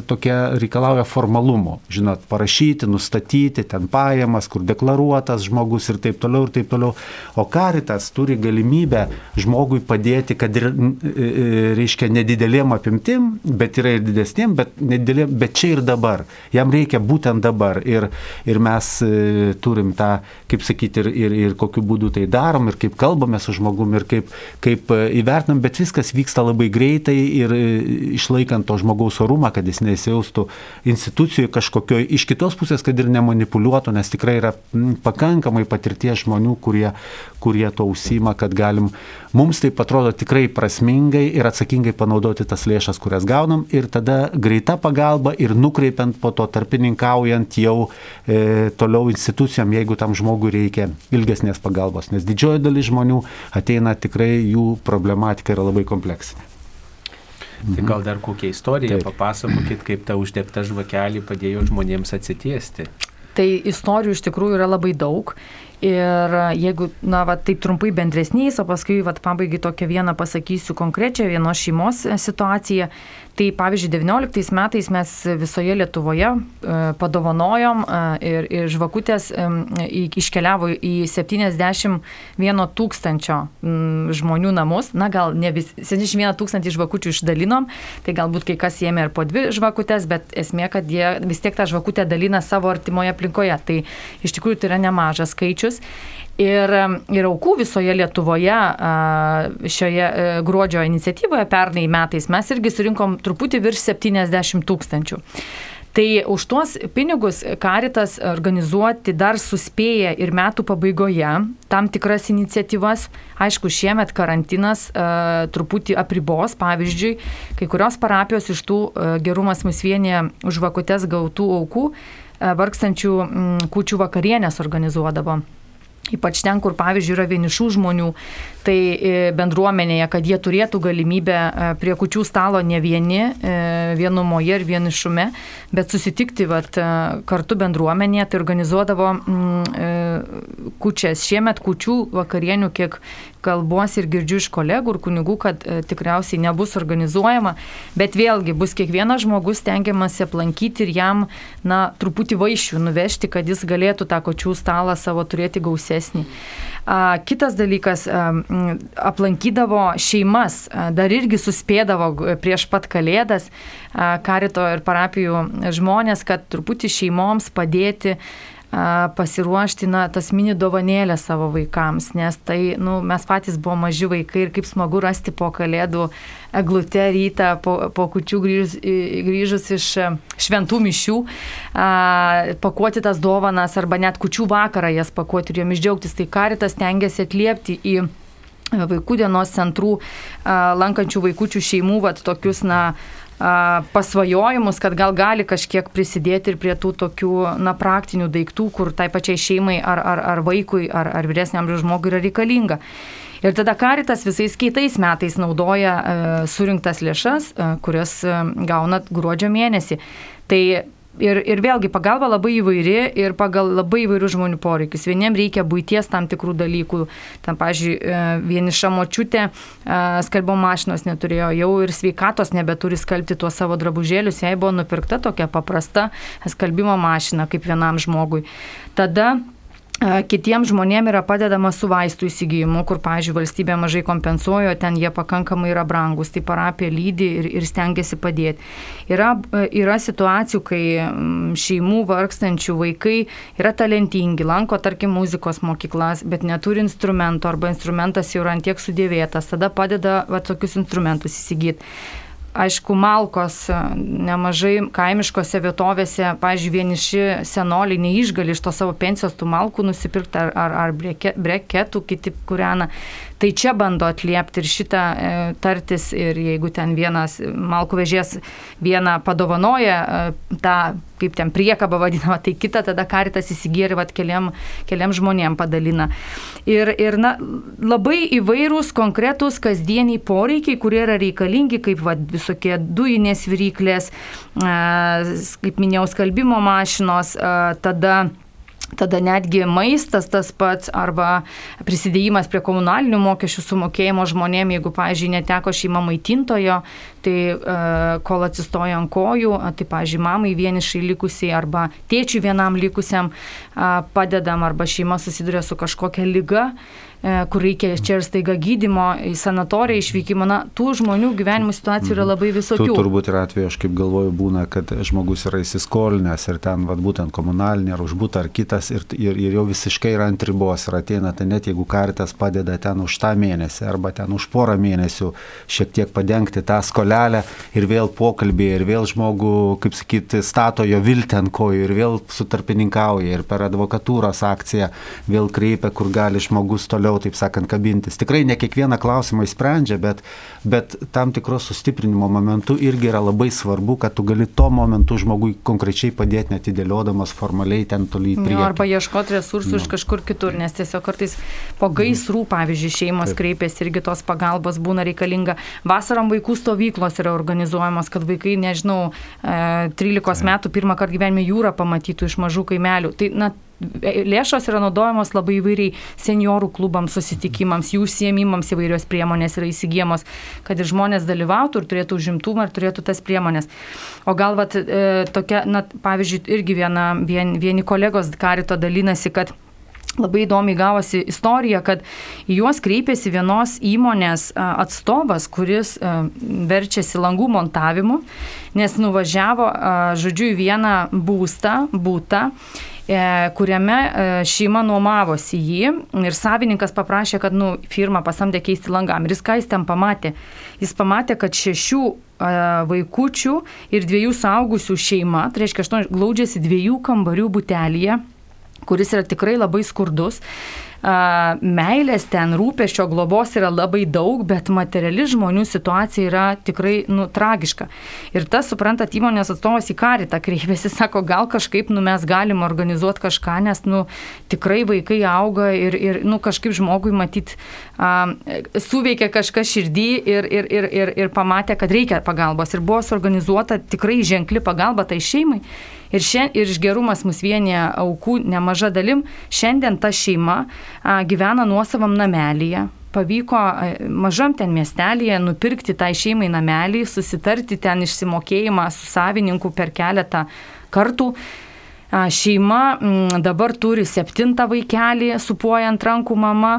tokia reikalauja formalumo. Žinot, parašyti, nustatyti ten pajamas, kur deklaruotas žmogus ir taip toliau ir taip toliau. O karitas turi galimybę žmogui padėti, kad ir, e, e, reiškia, nedidelėm apimtim, bet yra ir didesnėm, bet, nedidelėm, bet čia ir dabar jam reikia būtent dabar. Ir, ir mes e, turim tą, kaip sakyti, ir, ir, ir kokiu būdu tai darom, ir kaip kalbame su žmogumi, ir kaip, kaip e, įvertinam, bet viskas vyksta labai greitai ir e, išlaikant to žmogaus orumą, kad jis nesijaustų institucijų kažkokioj, iš kitos pusės, kad ir nemanipuliuotų, nes tikrai yra pakankamai patirties žmonių, kurie, kurie to užsima, kad galim, mums tai atrodo tikrai prasmingai ir atsakingai panaudoti tas lėšas, kurias gaunam ir tada greita pagalba ir nukreipiant po to tarpininkaujant jau e, toliau institucijom, jeigu tam žmogui reikia ilgesnės pagalbos, nes didžioji dalis žmonių ateina tikrai jų problematika yra labai kompleksinė. Tai gal dar kokią istoriją Taip. papasakokit, kaip ta uždegta žvakelį padėjo žmonėms atsitiesti. Tai istorijų iš tikrųjų yra labai daug Ir jeigu, na, va, taip trumpai bendresniais, o paskui, va, pabaigai tokią vieną pasakysiu konkrečią vienos šeimos situaciją, Tai pavyzdžiui, 19 metais mes visoje Lietuvoje e, padovanojom e, ir, ir žvakutės iškeliavo į 71 tūkstančio žmonių namus. Na gal ne vis, 71 tūkstantį žvakučių išdalinom, tai galbūt kai kas ėmė ir po dvi žvakutės, bet esmė, kad jie vis tiek tą žvakutę dalina savo artimoje aplinkoje. Tai iš tikrųjų tai yra nemažas skaičius. Ir, ir aukų visoje Lietuvoje šioje e, gruodžio iniciatyvoje pernai metais mes irgi surinkom truputį virš 70 tūkstančių. Tai už tuos pinigus karitas organizuoti dar suspėja ir metų pabaigoje tam tikras iniciatyvas. Aišku, šiemet karantinas uh, truputį apribos, pavyzdžiui, kai kurios parapijos iš tų uh, gerumas mus vienyje už vakutes gautų aukų uh, vargstančių um, kučių vakarienės organizuodavo. Ypač ten, kur pavyzdžiui yra vienišų žmonių, tai e, bendruomenėje, kad jie turėtų galimybę e, prie kučių stalo ne vieni, e, vienumoje ir vienišume, bet susitikti vat, kartu bendruomenėje, tai organizuodavo mm, kučias. Šiemet kučių vakarienių, kiek kalbuosi ir girdžiu iš kolegų ir kunigų, kad tikriausiai nebus organizuojama, bet vėlgi bus kiekvienas žmogus tengiamasi aplankyti ir jam, na, truputį vaišių nuvežti, kad jis galėtų tą kučių stalą savo turėti gausesnį. Kitas dalykas, aplankydavo šeimas, dar irgi suspėdavo prieš pat kalėdas karito ir parapijų žmonės, kad truputį šeimoms padėti pasiruošti na, tas mini dovanėlę savo vaikams, nes tai nu, mes patys buvome maži vaikai ir kaip smagu rasti po kalėdų eglute rytą, po, po kučių grįžus, grįžus iš šventų mišių, a, pakuoti tas dovanas arba net kučių vakarą jas pakuoti ir jomis džiaugtis. Tai karitas tengiasi atliepti į vaikų dienos centrų lankančių vaikųčių šeimų, vat, tokius, na, pasvajojimus, kad gal gali kažkiek prisidėti ir prie tų tokių, na, praktinių daiktų, kur tai pačiai šeimai ar, ar, ar vaikui, ar, ar vyresniam žmogui yra reikalinga. Ir tada karitas visais kitais metais naudoja e, surinktas lėšas, e, kurias e, gauna gruodžio mėnesį. Tai Ir, ir vėlgi pagalba labai įvairi ir pagal labai įvairių žmonių poreikius. Vieniem reikia būties tam tikrų dalykų. Tam, pažiūrėjau, vieniša močiutė e, skalbimo mašinos neturėjo, jau ir sveikatos nebeturi skalbti tuos savo drabužėlius, jai buvo nupirkta tokia paprasta skalbimo mašina kaip vienam žmogui. Tada Kitiems žmonėms yra padedama su vaistų įsigijimu, kur, pavyzdžiui, valstybė mažai kompensuoja, ten jie pakankamai yra brangus, tai parapija lydi ir, ir stengiasi padėti. Yra, yra situacijų, kai šeimų vargstančių vaikai yra talentingi, lanko, tarkim, muzikos mokyklas, bet neturi instrumento arba instrumentas jau yra antiek sudėvėtas, tada padeda va, tokius instrumentus įsigyti aišku, malkos nemažai kaimiškose vietovėse, pažiūrėjau, vieniši senoliai neišgali iš to savo pensijos tų malkų nusipirkti ar, ar, ar breketų, kiti kūrena. Tai čia bando atliepti ir šitą e, tartis ir jeigu ten vienas malkų vežės vieną padovanoja e, tą, kaip ten priekabą vadinama, tai kitą tada karitas įsigyja ir vat, keliam, keliam žmonėm padalina. Ir, ir na, labai įvairūs konkretūs kasdieniai poreikiai, kurie yra reikalingi, kaip vat, visokie dujinės viryklės, e, kaip minėjau, skalbimo mašinos, e, tada Tada netgi maistas tas pats arba prisidėjimas prie komunalinių mokesčių sumokėjimo žmonėm, jeigu, pavyzdžiui, neteko šeima maitintojo, tai uh, kol atsistoja ant kojų, tai, pavyzdžiui, mamai vienišai likusiai arba tėčiui vienam likusiam padedam arba šeima susiduria su kažkokia lyga, E, kur reikia čia ir staiga gydimo, į sanatoriją išvykimo. Na, tų žmonių gyvenimo situacijų yra mhm. labai visokių. Tu, turbūt ir atveju, aš kaip galvoju, būna, kad žmogus yra įsiskolinęs ir ten, vad būtent komunalinė ar užbūta ar kitas ir, ir, ir jau visiškai yra ant ribos ir ateina, tai net jeigu karitas padeda ten už tą mėnesį arba ten už porą mėnesių šiek tiek padengti tą skolelę ir vėl pokalbį ir vėl žmogų, kaip sakyti, stato jo viltį ant kojų ir vėl sutarpininkauja ir per advokatūros akciją vėl kreipia, kur gali žmogus toliau toliau, taip sakant, kabintis. Tikrai ne kiekvieną klausimą įsprendžia, bet, bet tam tikros sustiprinimo momentu irgi yra labai svarbu, kad tu gali tuo momentu žmogui konkrečiai padėti, netidėliodamas formaliai ten toliai į priekį. Arba ieškoti resursų no. iš kažkur kitur, nes tiesiog kartais po gaisrų, pavyzdžiui, šeimos taip. kreipiasi irgi tos pagalbos būna reikalinga. Vasarom vaikų stovyklos yra organizuojamos, kad vaikai, nežinau, 13 e, metų pirmą kartą gyvenime jūrą pamatytų iš mažų kaimelių. Tai, na, lėšos yra naudojamos labai įvairiai seniorų klubams, susitikimams, jų užsiemimams įvairios priemonės yra įsigijamos, kad ir žmonės dalyvautų ir turėtų užimtumą ir turėtų tas priemonės. O gal, vat, e, tokia, na, pavyzdžiui, irgi viena, vien, vieni kolegos karito dalinasi, kad Labai įdomiai gavosi istorija, kad į juos kreipėsi vienos įmonės atstovas, kuris verčiasi langų montavimu, nes nuvažiavo, žodžiu, į vieną būstą, būtą E, kuriame e, šeima nuomavosi jį ir savininkas paprašė, kad nu, firma pasamdė keisti langam. Ir jis ką jis ten pamatė? Jis pamatė, kad šešių e, vaikučių ir dviejų saugusių šeima, tai reiškia, aštuoni, glaudžiasi dviejų kambarių butelėje kuris yra tikrai labai skurdus meilės ten, rūpešio, globos yra labai daug, bet materiali žmonių situacija yra tikrai nu, tragiška. Ir tas, suprantat, įmonės atstovas į karitą kreipėsi, sako, gal kažkaip nu, mes galim organizuoti kažką, nes nu, tikrai vaikai auga ir, ir nu, kažkaip žmogui matyt uh, suveikia kažkas širdį ir, ir, ir, ir, ir pamatė, kad reikia pagalbos. Ir buvo suorganizuota tikrai ženkli pagalba tai šeimai. Ir, šien, ir išgerumas mus vienyje aukų nemaža dalim. Šiandien ta šeima a, gyvena nuosavam namelyje. Pavyko mažam ten miestelėje nupirkti tai šeimai namelį, susitarti ten išsimokėjimą su savininku per keletą kartų. A, šeima m, dabar turi septintą vaikelį, supuojant rankų mama.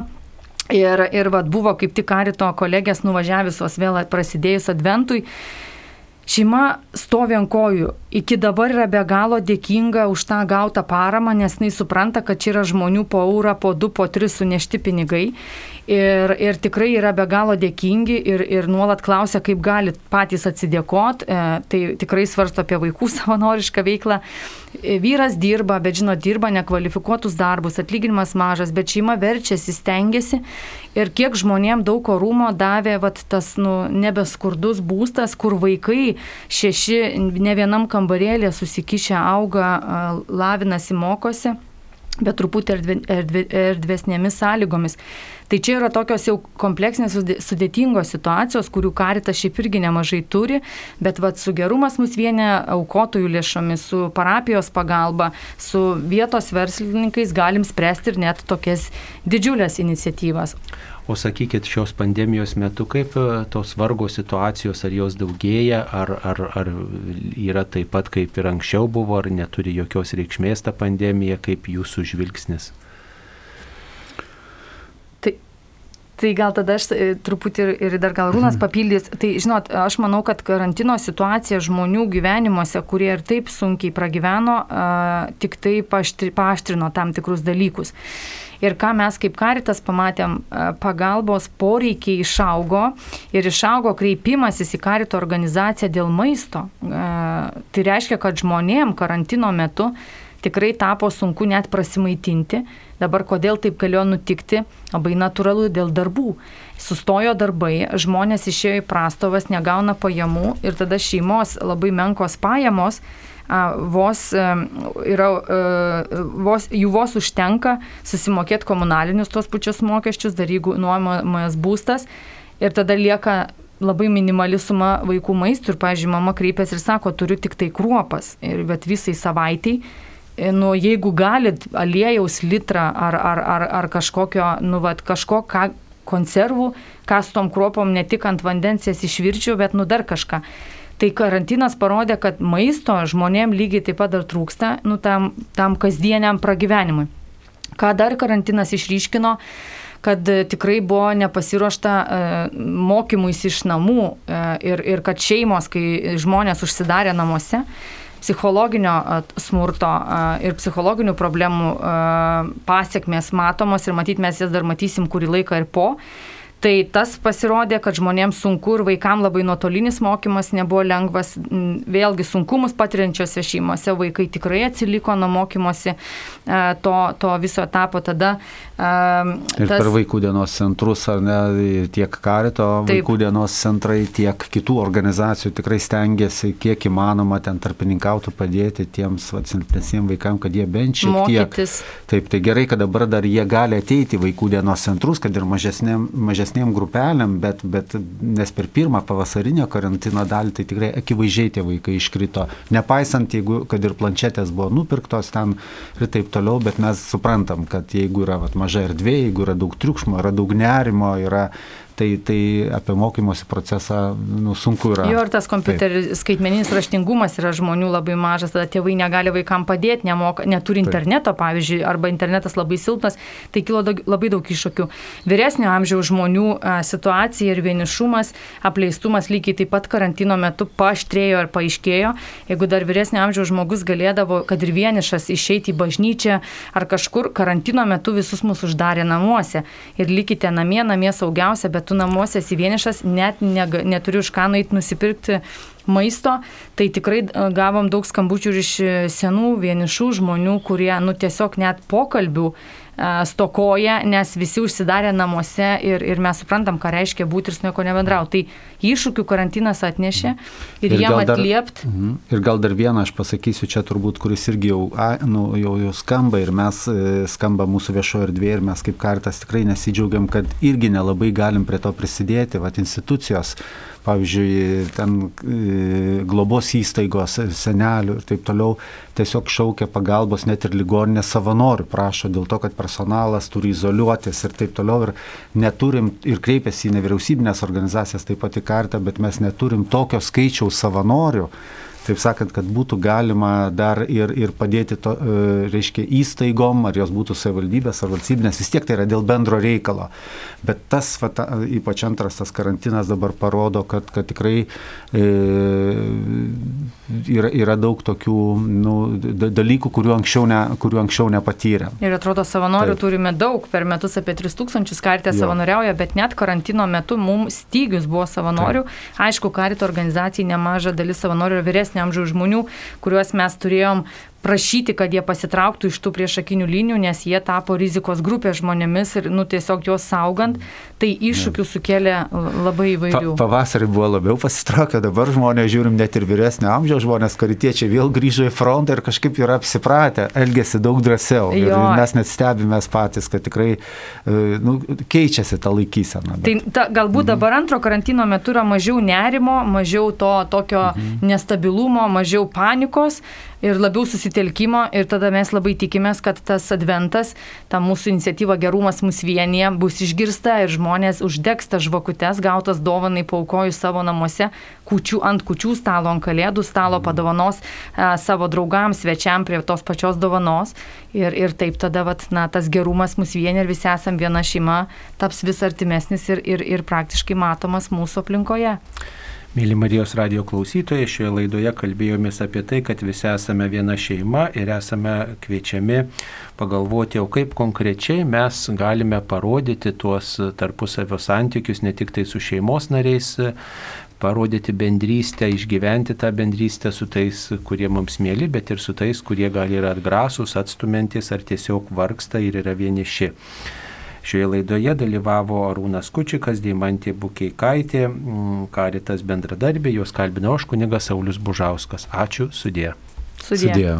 Ir, ir vat, buvo kaip tik karito kolegės nuvažiavusios vėl prasidėjus adventui Šeima stovi ant kojų. Iki dabar yra be galo dėkinga už tą gautą paramą, nes jinai supranta, kad čia yra žmonių po eurą, po du, po tris sunešti pinigai. Ir, ir tikrai yra be galo dėkingi ir, ir nuolat klausia, kaip gali patys atsidėkot. E, tai tikrai svarsto apie vaikų savanorišką veiklą. E, vyras dirba, bet žino, dirba nekvalifikuotus darbus, atlyginimas mažas, bet šeima verčiasi, stengiasi. Ir kiek žmonėm daug orumo davė vat, tas nu, nebeskurdus būstas, kur vaikai šeši ne vienam kambarėlė susikišę auga, lavinasi, mokosi bet truputį erdvė, erdvė, erdvesnėmis sąlygomis. Tai čia yra tokios jau kompleksinės sudėtingos situacijos, kurių karitas šiaip irgi nemažai turi, bet vat, su gerumas mus vienė aukotojų lėšomis, su parapijos pagalba, su vietos verslininkais galim spręsti ir net tokias didžiulės iniciatyvas. O sakykit, šios pandemijos metu kaip e, tos vargo situacijos, ar jos daugėja, ar, ar, ar yra taip pat kaip ir anksčiau buvo, ar neturi jokios reikšmės ta pandemija, kaip jūsų žvilgsnis? Tai gal tada aš e, truputį ir, ir dar gal Rūnas mhm. papildys. Tai žinot, aš manau, kad karantino situacija žmonių gyvenimuose, kurie ir taip sunkiai pragyveno, tik tai paaštri, paaštrino tam tikrus dalykus. Ir ką mes kaip karitas pamatėm, pagalbos poreikiai išaugo ir išaugo kreipimasis į karito organizaciją dėl maisto. Tai reiškia, kad žmonėm karantino metu tikrai tapo sunku net prasimaitinti Dabar kodėl taip galėjo nutikti? Labai natūralu dėl darbų. Sustojo darbai, žmonės išėjo į prastovas, negauna pajamų ir tada šeimos labai menkos pajamos vos, yra, vos, jų vos užtenka susimokėti komunalinius tos pačius mokesčius, dar jeigu nuomojamas būstas ir tada lieka labai minimali suma vaikų maistų ir, pažiūrėjau, mama kreipiasi ir sako, turiu tik tai kruopas, ir, bet visai savaitėjai nu, jeigu galit aliejaus litrą ar, ar, ar, ar kažkokio, nu, vat, kažko, ką, konservų, ką su tom kruopom ne tik ant vandens jas išvirčiau, bet nu dar kažką. Tai karantinas parodė, kad maisto žmonėm lygiai taip pat dar trūksta, nu, tam, tam kasdieniam pragyvenimui. Ką dar karantinas išryškino, kad tikrai buvo nepasiruošta e, mokymuisi iš namų e, ir, ir kad šeimos, kai žmonės užsidarė namuose, psichologinio smurto ir psichologinių problemų pasiekmes matomos ir matyt mes jas dar matysim kurį laiką ir po. Tai tas pasirodė, kad žmonėms sunku ir vaikams labai nuotolinis mokymas nebuvo lengvas. Vėlgi sunkumus patiriančiose šeimose vaikai tikrai atsiliko nuo mokymosi to, to viso etapo. Tada Ir tas... per vaikų dienos centrus, ar ne, tiek karito Taip. vaikų dienos centrai, tiek kitų organizacijų tikrai stengiasi, kiek įmanoma ten tarpininkautų padėti tiems silpnesniems vaikams, kad jie bent šiek Mokytis. tiek. Taip, tai gerai, kad dabar dar jie gali ateiti vaikų dienos centrus, kad ir mažesnėm, mažesnėm grupelėm, bet, bet nes per pirmą pavasarinio karantino dalį tai tikrai akivaizdžiai tie vaikai iškrito. Nepaisant, jeigu, kad ir planšetės buvo nupirktos ten ir taip toliau, bet mes suprantam, kad jeigu yra vat, maža erdvė, jeigu yra daug triukšmo, yra daug nerimo, yra tai, tai apie mokymosi procesą nu, sunku yra. Jo ir tas kompiuteris, skaitmeninis raštingumas yra žmonių labai mažas, tada tėvai negali vaikam padėti, nemoka, neturi interneto, Taip. pavyzdžiui, arba internetas labai silpnas, tai kilo daug, labai daug iššūkių. Vyresnio amžiaus žmonių a, situacija ir vienišumas, apleistumas lygiai taip pat karantino metu paštrėjo ir paaiškėjo. Jeigu dar vyresnio amžiaus žmogus galėdavo, kad ir vienišas, išeiti į bažnyčią ar kažkur, karantino metu visus mus uždarė namuose. Ir likite namie, namie saugiausia, bet tu namuose esi vienišas, net nega, neturi už ką nueiti nusipirkti maisto, tai tikrai e, gavom daug skambučių iš senų vienišų žmonių, kurie nu, tiesiog net pokalbių stokoja, nes visi užsidarė namuose ir, ir mes suprantam, ką reiškia būti ir su nieko nebendrauti. Tai iššūkių karantinas atnešė ir, ir jiem atliept. Mhm. Ir gal dar vieną aš pasakysiu čia turbūt, kuris irgi jau, a, nu, jau, jau skamba ir mes e, skamba mūsų viešoje erdvėje ir mes kaip kartas tikrai nesidžiaugiam, kad irgi nelabai galim prie to prisidėti, va institucijos pavyzdžiui, ten e, globos įstaigos, senelių ir taip toliau, tiesiog šaukia pagalbos net ir ligoninės savanorių, prašo dėl to, kad personalas turi izoliuotis ir taip toliau. Ir neturim, ir kreipiasi į nevyriausybinės organizacijas taip pat į kartą, bet mes neturim tokio skaičiaus savanorių taip sakant, kad būtų galima dar ir, ir padėti, to, e, reiškia, įstaigom, ar jos būtų savivaldybės ar valstybinės, vis tiek tai yra dėl bendro reikalo. Bet tas, va, ta, ypač antras tas karantinas dabar parodo, kad, kad tikrai e, yra, yra daug tokių nu, dalykų, kuriuų anksčiau, ne, kuriuų anksčiau nepatyrė. Ir atrodo, savanorių Taip. turime daug, per metus apie 3000 kartę savanoriauja, bet net karantino metu mums stygius buvo savanorių. Taip. Aišku, karito organizacijai nemaža dalis savanorių yra vyresnio amžiaus žmonių, kuriuos mes turėjom prašyti, kad jie pasitrauktų iš tų priešakinių linijų, nes jie tapo rizikos grupės žmonėmis ir nu, tiesiog juos saugant, tai iššūkių sukėlė labai įvairių. Pa, pavasarį buvo labiau pasitraukę, dabar žmonės žiūrim net ir vyresnio amžiaus žmonės, karitiečiai vėl grįžo į frontą ir kažkaip yra apsipratę, elgesi daug drąsiau. Jo. Ir mes net stebimės patys, kad tikrai e, nu, keičiasi ta laikysena. Bet... Tai ta, galbūt mhm. dabar antro karantino metu yra mažiau nerimo, mažiau to tokio mhm. nestabilumo, mažiau panikos ir labiau susitelkimo ir tada mes labai tikimės, kad tas adventas, ta mūsų iniciatyva gerumas mus vienyje bus išgirsta ir žmonės uždegs tas žvakutes, gautas dovanai paukojus savo namuose, kučių, ant kučių stalo, ant kalėdų stalo padovanos a, savo draugams, svečiam prie tos pačios dovanos ir, ir taip tada vat, na, tas gerumas mus vienyje ir visi esam viena šeima, taps vis artimesnis ir, ir, ir praktiškai matomas mūsų aplinkoje. Mėly Marijos radio klausytojai, šioje laidoje kalbėjomės apie tai, kad visi esame viena šeima ir esame kviečiami pagalvoti, o kaip konkrečiai mes galime parodyti tuos tarpusavio santykius ne tik tai su šeimos nariais, parodyti bendrystę, išgyventi tą bendrystę su tais, kurie mums mėly, bet ir su tais, kurie gali yra atgrasus, atstumantis ar tiesiog vargsta ir yra vieniši. Šioje laidoje dalyvavo Arūnas Kučikas, Deimantė Bukeikaitė, mm, Karitas bendradarbė, jos kalbino aš kunigas Saulis Bužauskas. Ačiū, sudė. Sudė. sudė.